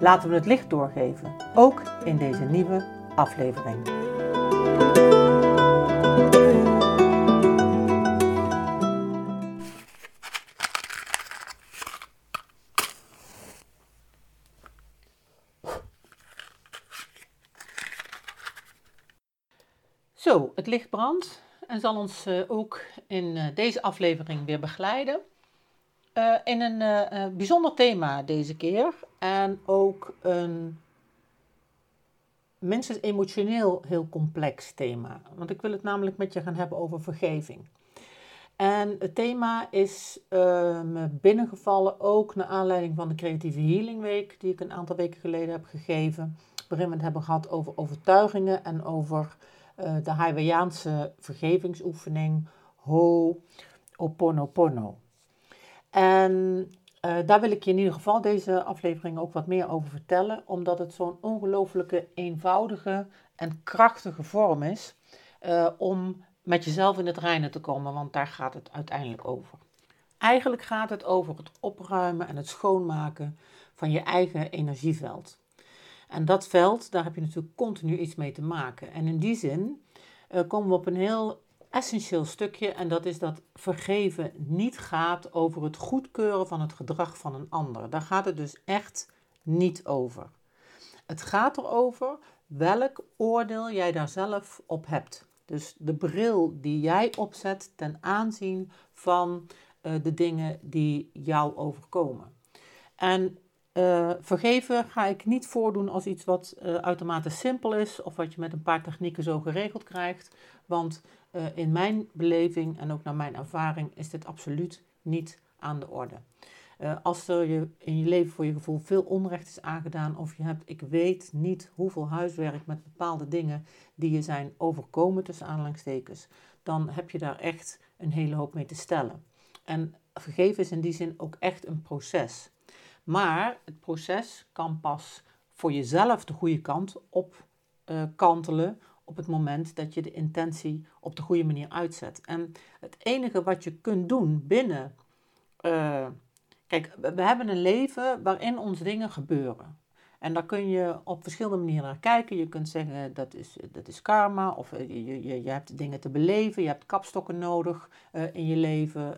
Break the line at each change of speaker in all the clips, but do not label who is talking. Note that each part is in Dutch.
Laten we het licht doorgeven, ook in deze nieuwe aflevering. Zo, het licht brandt en zal ons uh, ook in uh, deze aflevering weer begeleiden. Uh, in een bijzonder thema deze keer en ook een minstens emotioneel heel complex thema. Want ik wil het namelijk met je gaan hebben over vergeving. En het thema is me binnengevallen ook naar aanleiding van de Creatieve Healing Week, die ik een aantal weken geleden heb gegeven. Waarin we het hebben gehad over overtuigingen en over de Hawaiiaanse vergevingsoefening Ho'oponopono. En uh, daar wil ik je in ieder geval deze aflevering ook wat meer over vertellen, omdat het zo'n ongelooflijke eenvoudige en krachtige vorm is uh, om met jezelf in het reinen te komen, want daar gaat het uiteindelijk over. Eigenlijk gaat het over het opruimen en het schoonmaken van je eigen energieveld. En dat veld, daar heb je natuurlijk continu iets mee te maken. En in die zin uh, komen we op een heel essentieel stukje en dat is dat vergeven niet gaat over het goedkeuren van het gedrag van een ander. Daar gaat het dus echt niet over. Het gaat erover welk oordeel jij daar zelf op hebt. Dus de bril die jij opzet ten aanzien van uh, de dingen die jou overkomen. En uh, vergeven ga ik niet voordoen als iets wat uh, uitermate simpel is of wat je met een paar technieken zo geregeld krijgt. Want uh, in mijn beleving en ook naar mijn ervaring is dit absoluut niet aan de orde. als er je in je leven voor je gevoel veel onrecht is aangedaan of je hebt, ik weet niet hoeveel huiswerk met bepaalde dingen die je zijn overkomen tussen aanhalingstekens, dan heb je daar echt een hele hoop mee te stellen. En vergeven is in die zin ook echt een proces. Maar het proces kan pas voor jezelf de goede kant op uh, kantelen op het moment dat je de intentie op de goede manier uitzet. En het enige wat je kunt doen binnen. Uh, kijk, we hebben een leven waarin ons dingen gebeuren. En daar kun je op verschillende manieren naar kijken. Je kunt zeggen dat is, dat is karma, of eh, je, je, je hebt dingen te beleven, je hebt kapstokken nodig in je leven.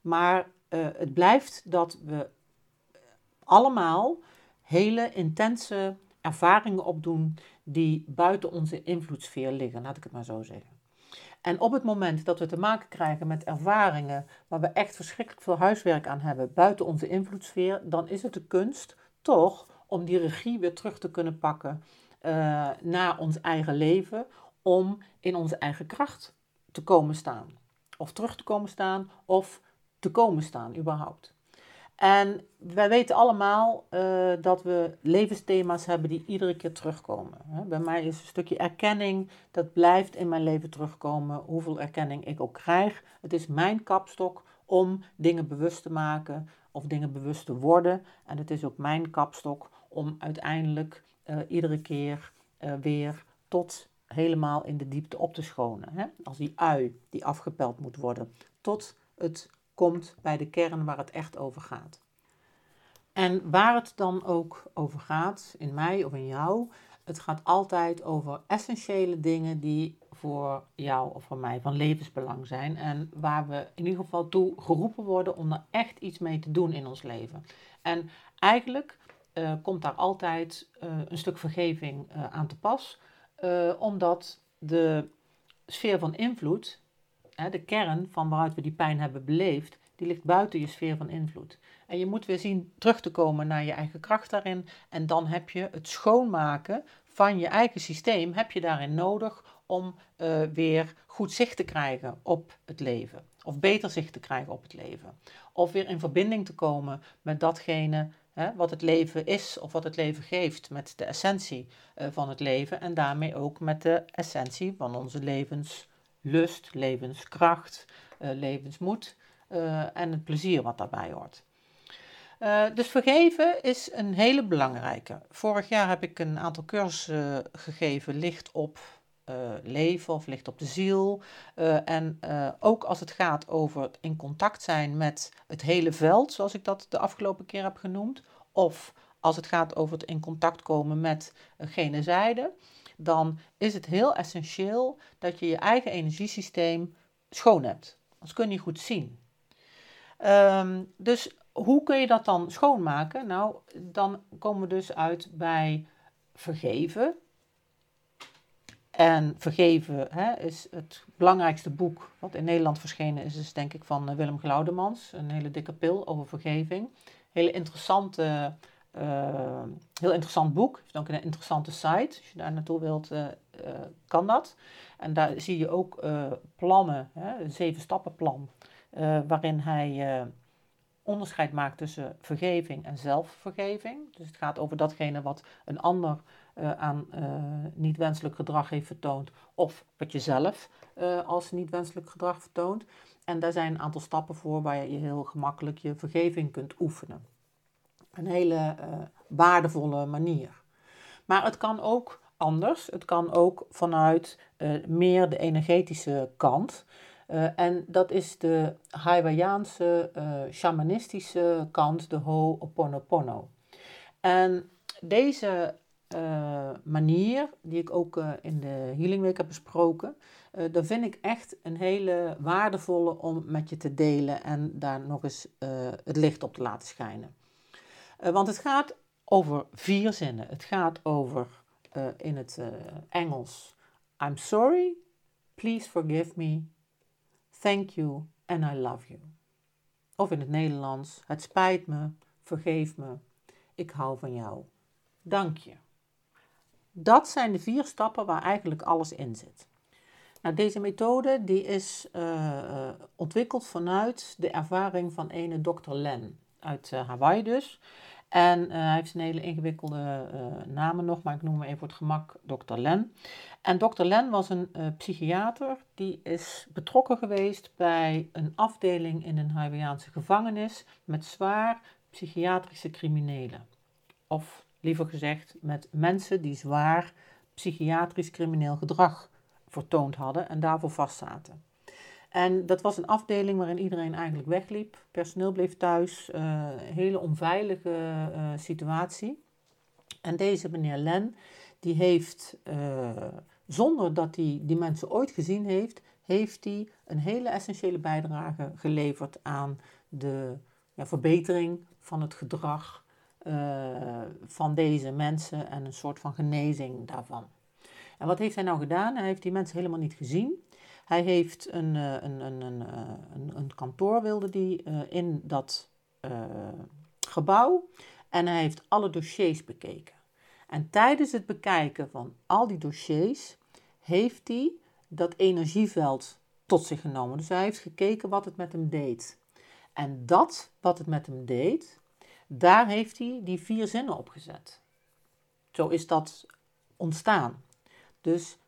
Maar het blijft dat we allemaal hele intense ervaringen opdoen die buiten onze invloedssfeer liggen, laat ik het maar zo zeggen. En op het moment dat we te maken krijgen met ervaringen waar we echt verschrikkelijk veel huiswerk aan hebben buiten onze invloedssfeer, dan is het de kunst toch om die regie weer terug te kunnen pakken uh, naar ons eigen leven, om in onze eigen kracht te komen staan. Of terug te komen staan, of te komen staan überhaupt. En wij weten allemaal uh, dat we levensthema's hebben die iedere keer terugkomen. Bij mij is een stukje erkenning, dat blijft in mijn leven terugkomen, hoeveel erkenning ik ook krijg. Het is mijn kapstok om dingen bewust te maken of dingen bewust te worden. En het is ook mijn kapstok om uiteindelijk uh, iedere keer uh, weer tot helemaal in de diepte op te schonen. Hè? Als die ui die afgepeld moet worden, tot het komt bij de kern waar het echt over gaat. En waar het dan ook over gaat, in mij of in jou, het gaat altijd over essentiële dingen die voor jou of voor mij van levensbelang zijn. En waar we in ieder geval toe geroepen worden om er echt iets mee te doen in ons leven. En eigenlijk uh, komt daar altijd uh, een stuk vergeving uh, aan te pas, omdat de sfeer van invloed de kern van waaruit we die pijn hebben beleefd, die ligt buiten je sfeer van invloed. En je moet weer zien terug te komen naar je eigen kracht daarin. En dan heb je het schoonmaken van je eigen systeem, heb je daarin nodig om uh, weer goed zicht te krijgen op het leven. Of beter zicht te krijgen op het leven. Of weer in verbinding te komen met datgene hè, wat het leven is of wat het leven geeft met de essentie van het leven en daarmee ook met de essentie van onze levenslust, levenskracht, levensmoed en het plezier wat daarbij hoort. Uh, dus vergeven is een hele belangrijke. Vorig jaar heb ik een aantal cursussen gegeven, licht op leven of licht op de ziel. En ook als het gaat over het in contact zijn met het hele veld, zoals ik dat de afgelopen keer heb genoemd. Of als het gaat over het in contact komen met gene dan is het heel essentieel dat je je eigen energiesysteem schoon hebt. Anders kun je niet goed zien. Um, dus hoe kun je dat dan schoonmaken? Nou, dan komen we dus uit bij vergeven. En Vergeven hè, is het belangrijkste boek wat in Nederland verschenen is, is denk ik van eh, Willem Glaudemans. Een hele dikke pil over vergeving. Hele interessante, uh, heel interessant boek. Heeft ook een interessante site. Als je daar naartoe wilt, uh, kan dat. En daar zie je ook plannen, hè, een zeven stappen plan, waarin hij onderscheid maakt tussen vergeving en zelfvergeving. Dus het gaat over datgene wat een ander aan niet wenselijk gedrag heeft vertoond, of wat je zelf als niet wenselijk gedrag vertoont. En daar zijn een aantal stappen voor waar je heel gemakkelijk je vergeving kunt oefenen. Een hele waardevolle manier. Maar het kan ook anders. Het kan ook vanuit meer de energetische kant. Uh, en dat is de Hawaiiaanse uh, shamanistische kant, de Ho'oponopono. En deze uh, manier, die ik ook in de Healing Week heb besproken, daar vind ik echt een hele waardevolle om met je te delen en daar nog eens het licht op te laten schijnen. Want het gaat over vier zinnen. Het gaat over in het Engels: I'm sorry, please forgive me, Thank you and I love you. Of in het Nederlands, het spijt me, vergeef me, ik hou van jou. Dank je. Dat zijn de vier stappen waar eigenlijk alles in zit. Nou, deze methode die is ontwikkeld vanuit de ervaring van ene Dr. Len uit uh, Hawaii dus. En uh, hij heeft een hele ingewikkelde uh, namen nog, maar ik noem hem even voor het gemak Dr. Len. En Dr. Len was een psychiater die is betrokken geweest bij een afdeling in een Hawaïaanse gevangenis met zwaar psychiatrische criminelen. Of liever gezegd met mensen die zwaar psychiatrisch crimineel gedrag vertoond hadden en daarvoor vastzaten. En dat was een afdeling waarin iedereen eigenlijk wegliep. Personeel bleef thuis. Uh, hele onveilige uh, situatie. En deze meneer Len, die heeft, uh, zonder dat hij die mensen ooit gezien heeft, heeft hij een hele essentiële bijdrage geleverd aan de ja, verbetering van het gedrag van deze mensen en een soort van genezing daarvan. En wat heeft hij nou gedaan? Hij heeft die mensen helemaal niet gezien. Hij heeft een, eh, een, een, een, eh, een, een kantoor, wilde die, uh, in dat gebouw. En hij heeft alle dossiers bekeken. En tijdens het bekijken van al die dossiers heeft hij dat energieveld tot zich genomen. Dus hij heeft gekeken wat het met hem deed. En dat wat het met hem deed, daar heeft hij die vier zinnen op gezet. Zo is dat ontstaan. Dus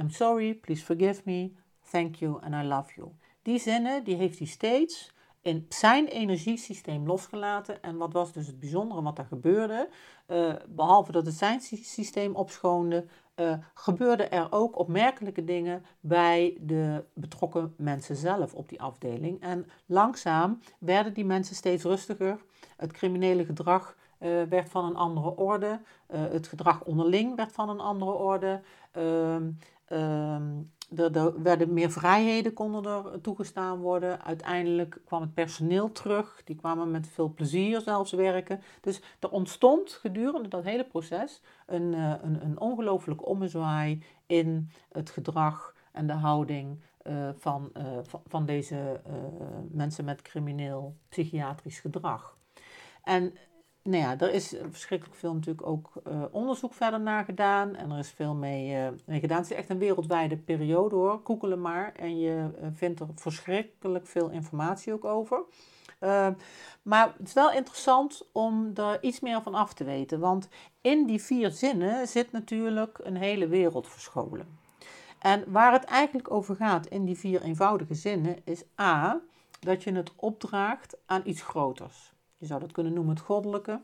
I'm sorry, please forgive me, thank you and I love you. Die zinnen die heeft hij steeds in zijn energiesysteem losgelaten. En wat was dus het bijzondere wat er gebeurde? Uh, behalve dat het zijn systeem opschoonde, uh, gebeurden er ook opmerkelijke dingen bij de betrokken mensen zelf op die afdeling. En langzaam werden die mensen steeds rustiger. Het criminele gedrag uh, werd van een andere orde. het gedrag onderling werd van een andere orde. Ehm, er, werden meer vrijheden konden er toegestaan worden. Uiteindelijk kwam het personeel terug. Die kwamen met veel plezier zelfs werken. Dus er ontstond gedurende dat hele proces een, uh, een, een ommezwaai in het gedrag en de houding van, uh, van, van, deze mensen met crimineel psychiatrisch gedrag. En nou ja, er is verschrikkelijk veel natuurlijk ook uh, onderzoek verder naar gedaan. En er is veel mee, mee, gedaan. Het is echt een wereldwijde periode hoor. Googelen maar. En je uh, vindt er verschrikkelijk veel informatie ook over. Maar het is wel interessant om er iets meer van af te weten. Want in die vier zinnen zit natuurlijk een hele wereld verscholen. En waar het eigenlijk over gaat in die vier eenvoudige zinnen is A, dat je het opdraagt aan iets groters. Je zou dat kunnen noemen het goddelijke.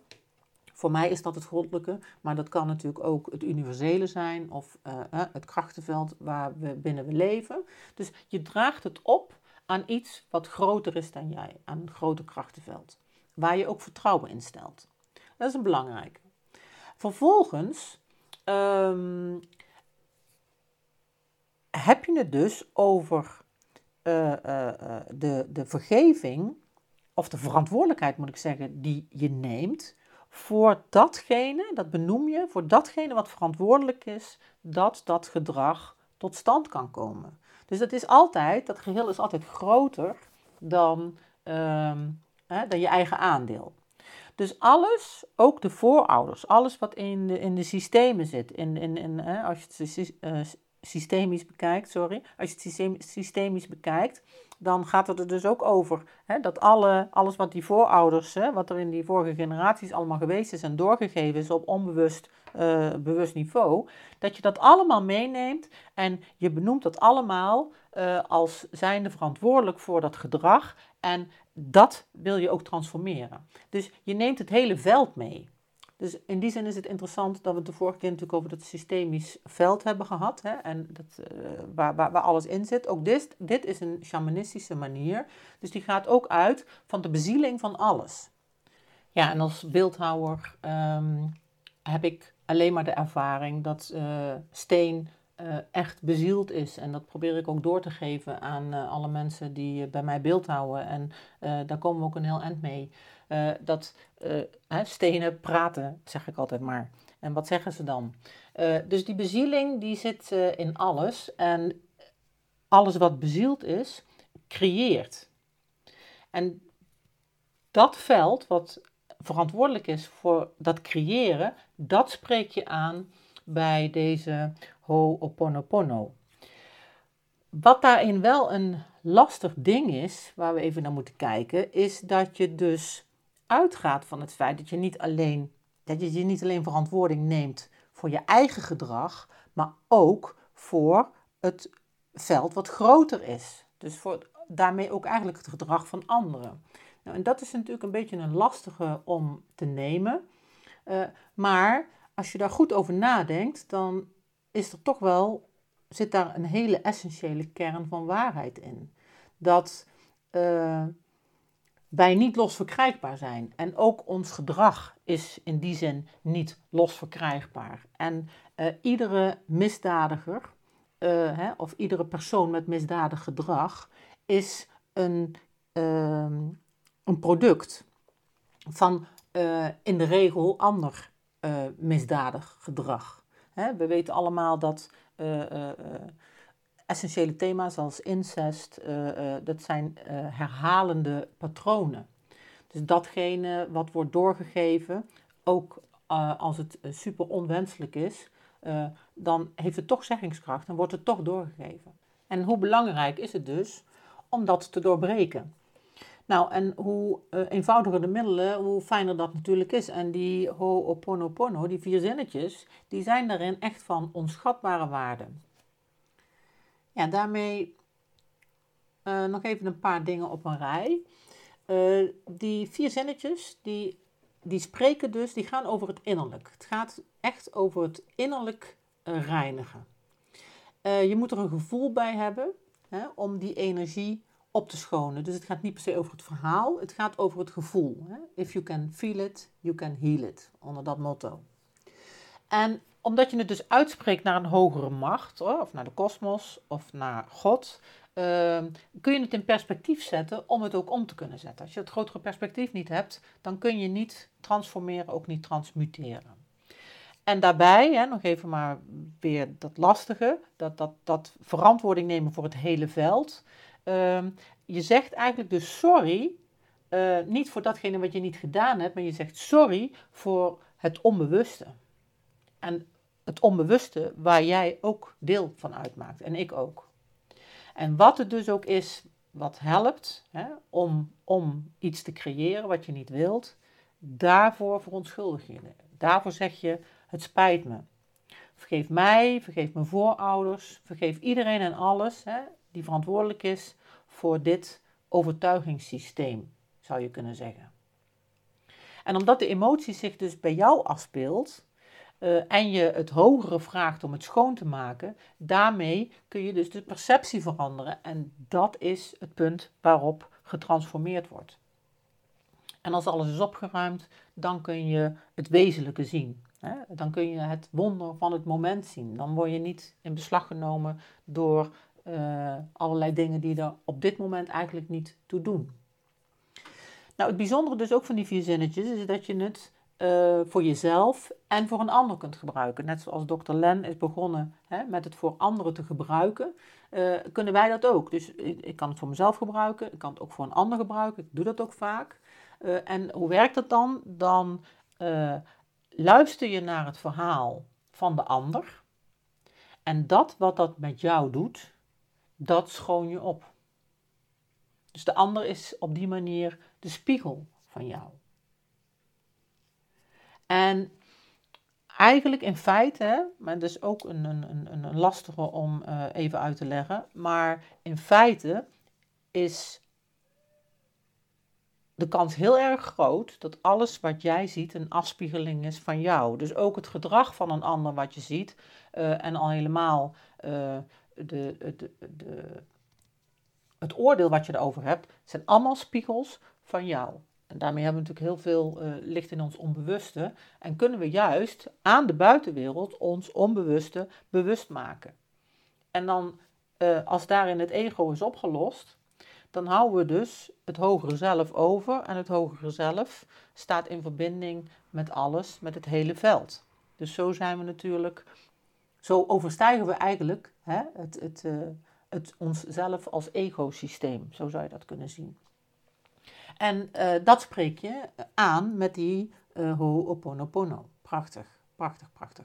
Voor mij is dat het goddelijke, maar dat kan natuurlijk ook het universele zijn of uh, het krachtenveld waar we binnen we leven. Dus je draagt het op aan iets wat groter is dan jij, aan een groter krachtenveld, waar je ook vertrouwen in stelt. Dat is een belangrijke. Vervolgens um, heb je het dus over uh, uh, de, de vergeving, of de verantwoordelijkheid moet ik zeggen, die je neemt voor datgene, dat benoem je, voor datgene wat verantwoordelijk is dat dat gedrag tot stand kan komen. Dus dat is altijd, dat geheel is altijd groter dan, um, hè, dan je eigen aandeel. Dus alles, ook de voorouders, alles wat in de, in de systemen zit, in, in, in, hè, als je het uh, systemisch bekijkt, sorry, als je het systemisch bekijkt, dan gaat het er dus ook over hè, dat alle, alles wat die voorouders, hè, wat er in die vorige generaties allemaal geweest is en doorgegeven is op onbewust uh, bewust niveau, dat je dat allemaal meeneemt en je benoemt dat allemaal uh, als zijnde verantwoordelijk voor dat gedrag en dat wil je ook transformeren. Dus je neemt het hele veld mee. Dus in die zin is het interessant dat we het de vorige keer natuurlijk over dat systemisch veld hebben gehad. Hè, en dat, uh, waar, waar, alles in zit. Ook dit, dit is een shamanistische manier. Dus die gaat ook uit van de bezieling van alles. Ja, en als beeldhouwer um, heb ik alleen maar de ervaring dat uh, steen uh, echt bezield is. En dat probeer ik ook door te geven aan alle mensen die bij mij beeldhouden. En daar komen we ook een heel eind mee. Dat stenen praten, zeg ik altijd maar. En wat zeggen ze dan? dus die bezieling die zit in alles. En alles wat bezield is, creëert. En dat veld wat verantwoordelijk is voor dat creëren, dat spreek je aan bij deze Ho'oponopono. Wat daarin wel een lastig ding is, waar we even naar moeten kijken, is dat je dus uitgaat van het feit dat je niet alleen, dat je, je niet alleen verantwoording neemt voor je eigen gedrag, maar ook voor het veld wat groter is. Dus voor, daarmee ook eigenlijk het gedrag van anderen. Nou, en dat is natuurlijk een beetje een lastige om te nemen. Uh, maar als je daar goed over nadenkt, dan is er toch wel, zit daar een hele essentiële kern van waarheid in. Dat uh, wij niet los verkrijgbaar zijn. En ook ons gedrag is in die zin niet los verkrijgbaar. En uh, iedere misdadiger, hè, of iedere persoon met misdadig gedrag, is een, ehm, een product van uh, in de regel ander misdadig gedrag. Hè, we weten allemaal dat essentiële thema's als incest, dat zijn herhalende patronen. Dus datgene wat wordt doorgegeven, ook als het super onwenselijk is, dan heeft het toch zeggingskracht en wordt het toch doorgegeven. En hoe belangrijk is het dus om dat te doorbreken? Nou, en hoe eenvoudiger de middelen, hoe fijner dat natuurlijk is. En die Ho'oponopono, die vier zinnetjes, die zijn daarin echt van onschatbare waarde. Ja, daarmee uh, nog even een paar dingen op een rij. Uh, die vier zinnetjes, die, die spreken dus, die gaan over het innerlijk. Het gaat echt over het innerlijk reinigen. je moet er een gevoel bij hebben hè, om die energie op te schonen. Dus het gaat niet per se over het verhaal, het gaat over het gevoel. Hè? If you can feel it, you can heal it, onder dat motto. En omdat je het dus uitspreekt naar een hogere macht, of naar de kosmos, of naar God, uh, kun je het in perspectief zetten om het ook om te kunnen zetten. Als je het grotere perspectief niet hebt, dan kun je niet transformeren, ook niet transmuteren. En daarbij, hè, nog even maar weer dat lastige, dat, dat, dat verantwoording nemen voor het hele veld. Ehm, je zegt eigenlijk dus sorry, uh, niet voor datgene wat je niet gedaan hebt, maar je zegt sorry voor het onbewuste. En het onbewuste waar jij ook deel van uitmaakt en ik ook. En wat het dus ook is wat helpt hè, om, om iets te creëren wat je niet wilt, daarvoor verontschuldig je. Daarvoor zeg je: Het spijt me. Vergeef mij, vergeef mijn voorouders, vergeef iedereen en alles hè, die verantwoordelijk is voor dit overtuigingssysteem, zou je kunnen zeggen. En omdat de emotie zich dus bij jou afspeelt uh, en je het hogere vraagt om het schoon te maken, daarmee kun je dus de perceptie veranderen. En dat is het punt waarop getransformeerd wordt. En als alles is opgeruimd, dan kun je het wezenlijke zien. Hè? Dan kun je het wonder van het moment zien. Dan word je niet in beslag genomen door uh, allerlei dingen die er op dit moment eigenlijk niet toe doen. Nou, het bijzondere dus ook van die vier zinnetjes is dat je het uh, voor jezelf en voor een ander kunt gebruiken. Net zoals dokter Len is begonnen hè, met het voor anderen te gebruiken, uh, kunnen wij dat ook. Dus ik, kan het voor mezelf gebruiken, ik kan het ook voor een ander gebruiken, ik doe dat ook vaak. Uh, en hoe werkt dat dan? Dan luister je naar het verhaal van de ander en dat wat dat met jou doet, dat schoon je op. Dus de ander is op die manier de spiegel van jou. En eigenlijk in feite, maar dat is ook een, een, een, een lastige om uh, even uit te leggen, maar in feite is de kans heel erg groot dat alles wat jij ziet een afspiegeling is van jou. Dus ook het gedrag van een ander wat je ziet uh, en al helemaal de, de, de, het oordeel wat je erover hebt, zijn allemaal spiegels van jou. En daarmee hebben we natuurlijk heel veel uh, licht in ons onbewuste. En kunnen we juist aan de buitenwereld ons onbewuste bewust maken. En dan, uh, als daarin het ego is opgelost, dan houden we dus het hogere zelf over. En het hogere zelf staat in verbinding met alles, met het hele veld. Dus zo zijn we natuurlijk, zo overstijgen we eigenlijk hè, het, het, uh, het onszelf als egosysteem. Zo zou je dat kunnen zien. En uh, dat spreek je aan met die uh, Ho'oponopono. Prachtig, prachtig, prachtig.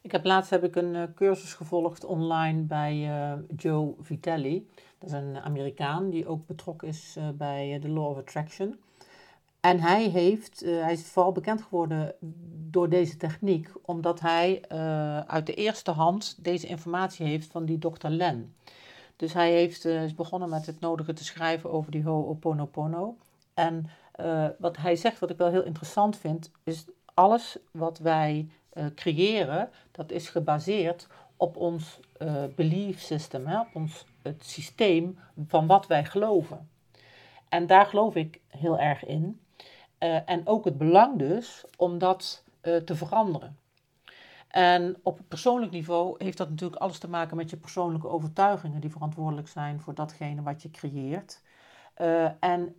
Ik heb laatst heb ik een uh, cursus gevolgd online bij Joe Vitelli. Dat is een Amerikaan die ook betrokken is bij de Law of Attraction. En hij, heeft, hij is vooral bekend geworden door deze techniek, omdat hij uit de eerste hand deze informatie heeft van die Dr. Len. Dus hij heeft, uh, is begonnen met het nodige te schrijven over die Ho'oponopono. En uh, wat hij zegt, wat ik wel heel interessant vind, is alles wat wij uh, creëren, dat is gebaseerd op ons belief system, hè, op ons, het systeem van wat wij geloven. En daar geloof ik heel erg in. en ook het belang dus om dat te veranderen. En op persoonlijk niveau heeft dat natuurlijk alles te maken met je persoonlijke overtuigingen die verantwoordelijk zijn voor datgene wat je creëert. Uh, en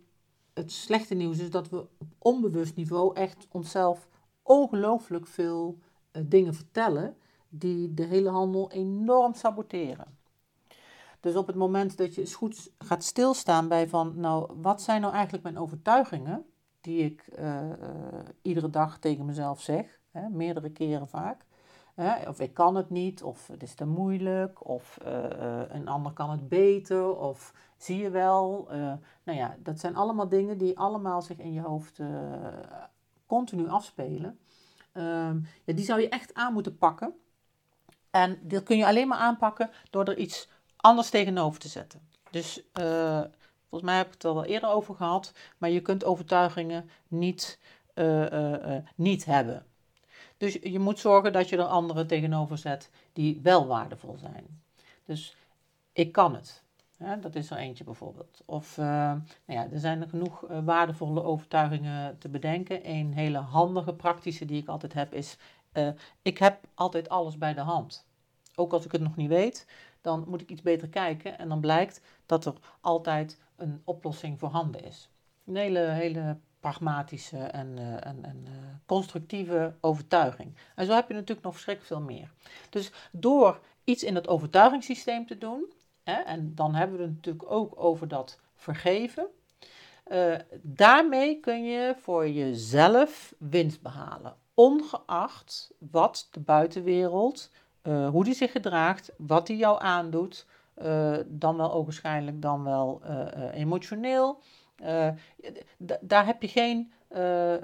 het slechte nieuws is dat we op onbewust niveau echt onszelf ongelooflijk veel uh, dingen vertellen die de hele handel enorm saboteren. Dus op het moment dat je eens goed gaat stilstaan bij van, nou, wat zijn nou eigenlijk mijn overtuigingen die ik uh, iedere dag tegen mezelf zeg, hè, meerdere keren vaak, of ik kan het niet, of het is te moeilijk, of uh, een ander kan het beter, of zie je wel. Uh, nou ja, dat zijn allemaal dingen die allemaal zich in je hoofd continu afspelen. Ehm, ja, die zou je echt aan moeten pakken. En dat kun je alleen maar aanpakken door er iets anders tegenover te zetten. Dus volgens mij heb ik het er wel eerder over gehad, maar je kunt overtuigingen niet, niet hebben. Dus je moet zorgen dat je er anderen tegenover zet die wel waardevol zijn. Dus ik kan het. dat is er eentje bijvoorbeeld. Of uh, nou ja, er zijn er genoeg uh, waardevolle overtuigingen te bedenken. Een hele handige, praktische die ik altijd heb is: uh, ik heb altijd alles bij de hand. Ook als ik het nog niet weet, dan moet ik iets beter kijken en dan blijkt dat er altijd een oplossing voorhanden is. Een hele, hele pragmatische en, uh, en, uh, constructieve overtuiging. En zo heb je natuurlijk nog verschrikkelijk veel meer. Dus door iets in het overtuigingssysteem te doen, hè, en dan hebben we het natuurlijk ook over dat vergeven, uh, daarmee kun je voor jezelf winst behalen. Ongeacht wat de buitenwereld, hoe die zich gedraagt, wat die jou aandoet, dan wel ogenschijnlijk, dan wel emotioneel. Daar heb je geen,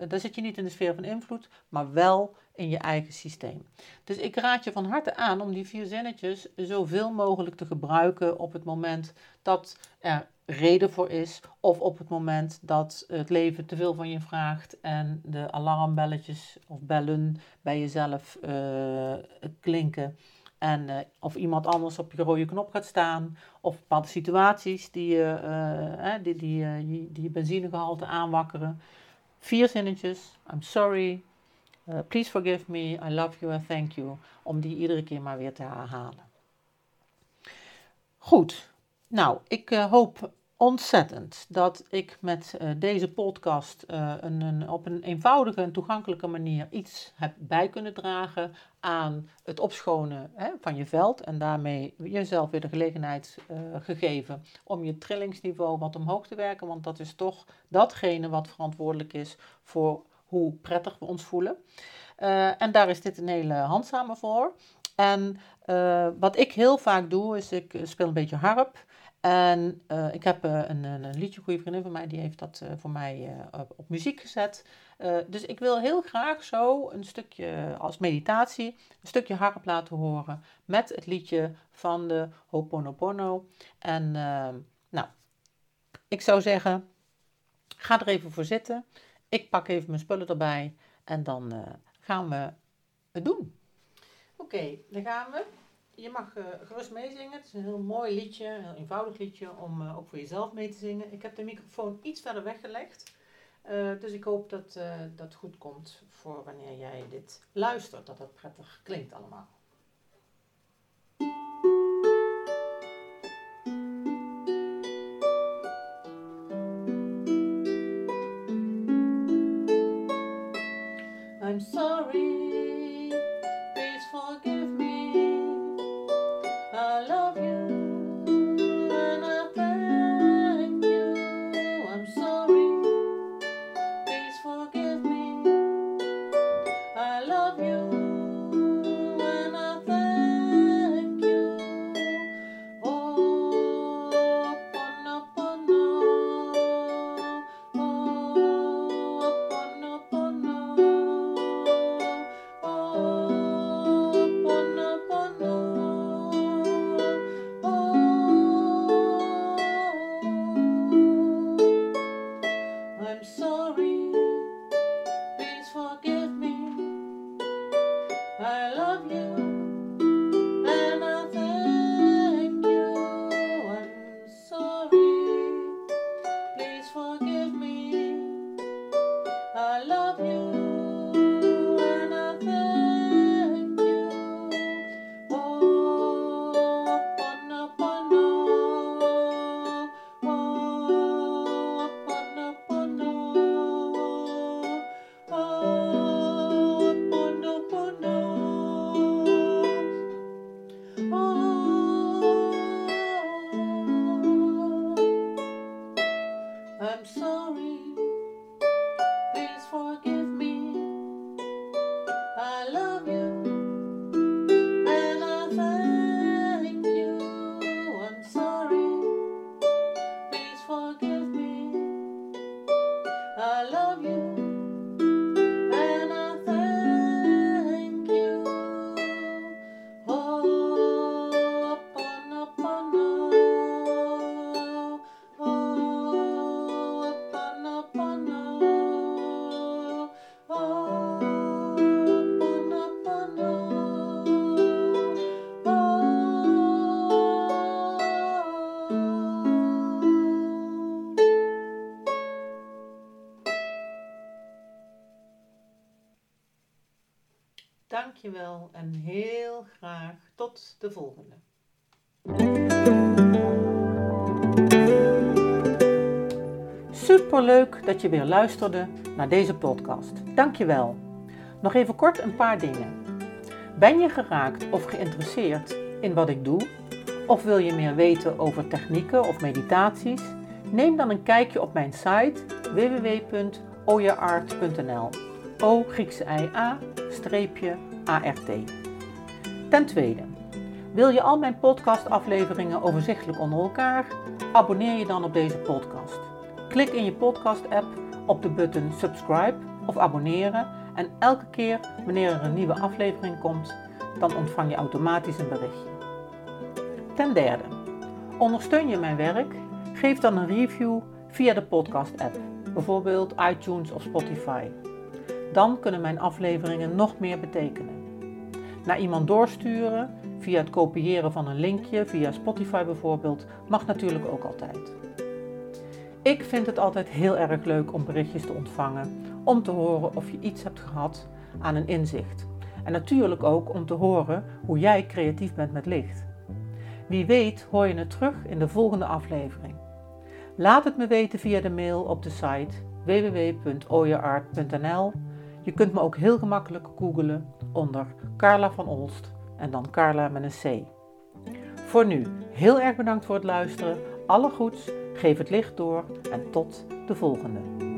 daar zit je niet in de sfeer van invloed, maar wel in je eigen systeem. Dus ik raad je van harte aan om die vier zinnetjes zoveel mogelijk te gebruiken op het moment dat er reden voor is, of op het moment dat het leven te veel van je vraagt en de alarmbelletjes of bellen bij jezelf uh, klinken. En uh, of iemand anders op je rode knop gaat staan, of bepaalde situaties die, uh, die, die, die, die je benzinegehalte aanwakkeren. Vier zinnetjes. I'm sorry. please forgive me. I love you and thank you. Om die iedere keer maar weer te herhalen. Goed. Nou, ik hoop ontzettend dat ik met uh, deze podcast uh, een, een, op een eenvoudige en toegankelijke manier iets heb bij kunnen dragen aan het opschonen hè, van je veld en daarmee jezelf weer de gelegenheid uh, gegeven om je trillingsniveau wat omhoog te werken, want dat is toch datgene wat verantwoordelijk is voor hoe prettig we ons voelen. en daar is dit een hele handzame voor. En wat ik heel vaak doe, is ik speel een beetje harp. En uh, ik heb uh, een, een, liedje, een goede vriendin van mij, die heeft dat uh, voor mij op, op, muziek gezet. dus ik wil heel graag zo een stukje als meditatie, een stukje harp laten horen met het liedje van de Ho'oponopono. En nou, ik zou zeggen, ga er even voor zitten. Ik pak even mijn spullen erbij en dan gaan we het doen. Oké, dan gaan we je mag uh, gerust meezingen. Het is een heel mooi liedje, een heel eenvoudig liedje om uh, ook voor jezelf mee te zingen. Ik heb de microfoon iets verder weggelegd. Uh, dus ik hoop dat dat goed komt voor wanneer jij dit luistert, dat het prettig klinkt allemaal. Tot de volgende. Superleuk dat je weer luisterde naar deze podcast. Dankjewel. Nog even kort een paar dingen. Ben je geraakt of geïnteresseerd in wat ik doe? Of wil je meer weten over technieken of meditaties? Neem dan een kijkje op mijn site www.oyaart.nl. O Griekse I A streepje ART. Ten tweede, Wil je al mijn podcastafleveringen overzichtelijk onder elkaar? Abonneer je dan op deze podcast. Klik in je podcast-app op de button subscribe of abonneren en elke keer wanneer er een nieuwe aflevering komt, dan ontvang je automatisch een berichtje. Ten derde, ondersteun je mijn werk? Geef dan een review via de podcast-app, bijvoorbeeld iTunes of Spotify. Dan kunnen mijn afleveringen nog meer betekenen. Naar iemand doorsturen via het kopiëren van een linkje, via Spotify bijvoorbeeld, mag natuurlijk ook altijd. Ik vind het altijd heel erg leuk om berichtjes te ontvangen, om te horen of je iets hebt gehad aan een inzicht. En natuurlijk ook om te horen hoe jij creatief bent met licht. Wie weet hoor je het terug in de volgende aflevering. Laat het me weten via de mail op de site www.oyeart.nl. Je kunt me ook heel gemakkelijk googlen onder Carla van Olst en dan Carla met een C. Voor nu, heel erg bedankt voor het luisteren. Alle goeds, geef het licht door en tot de volgende.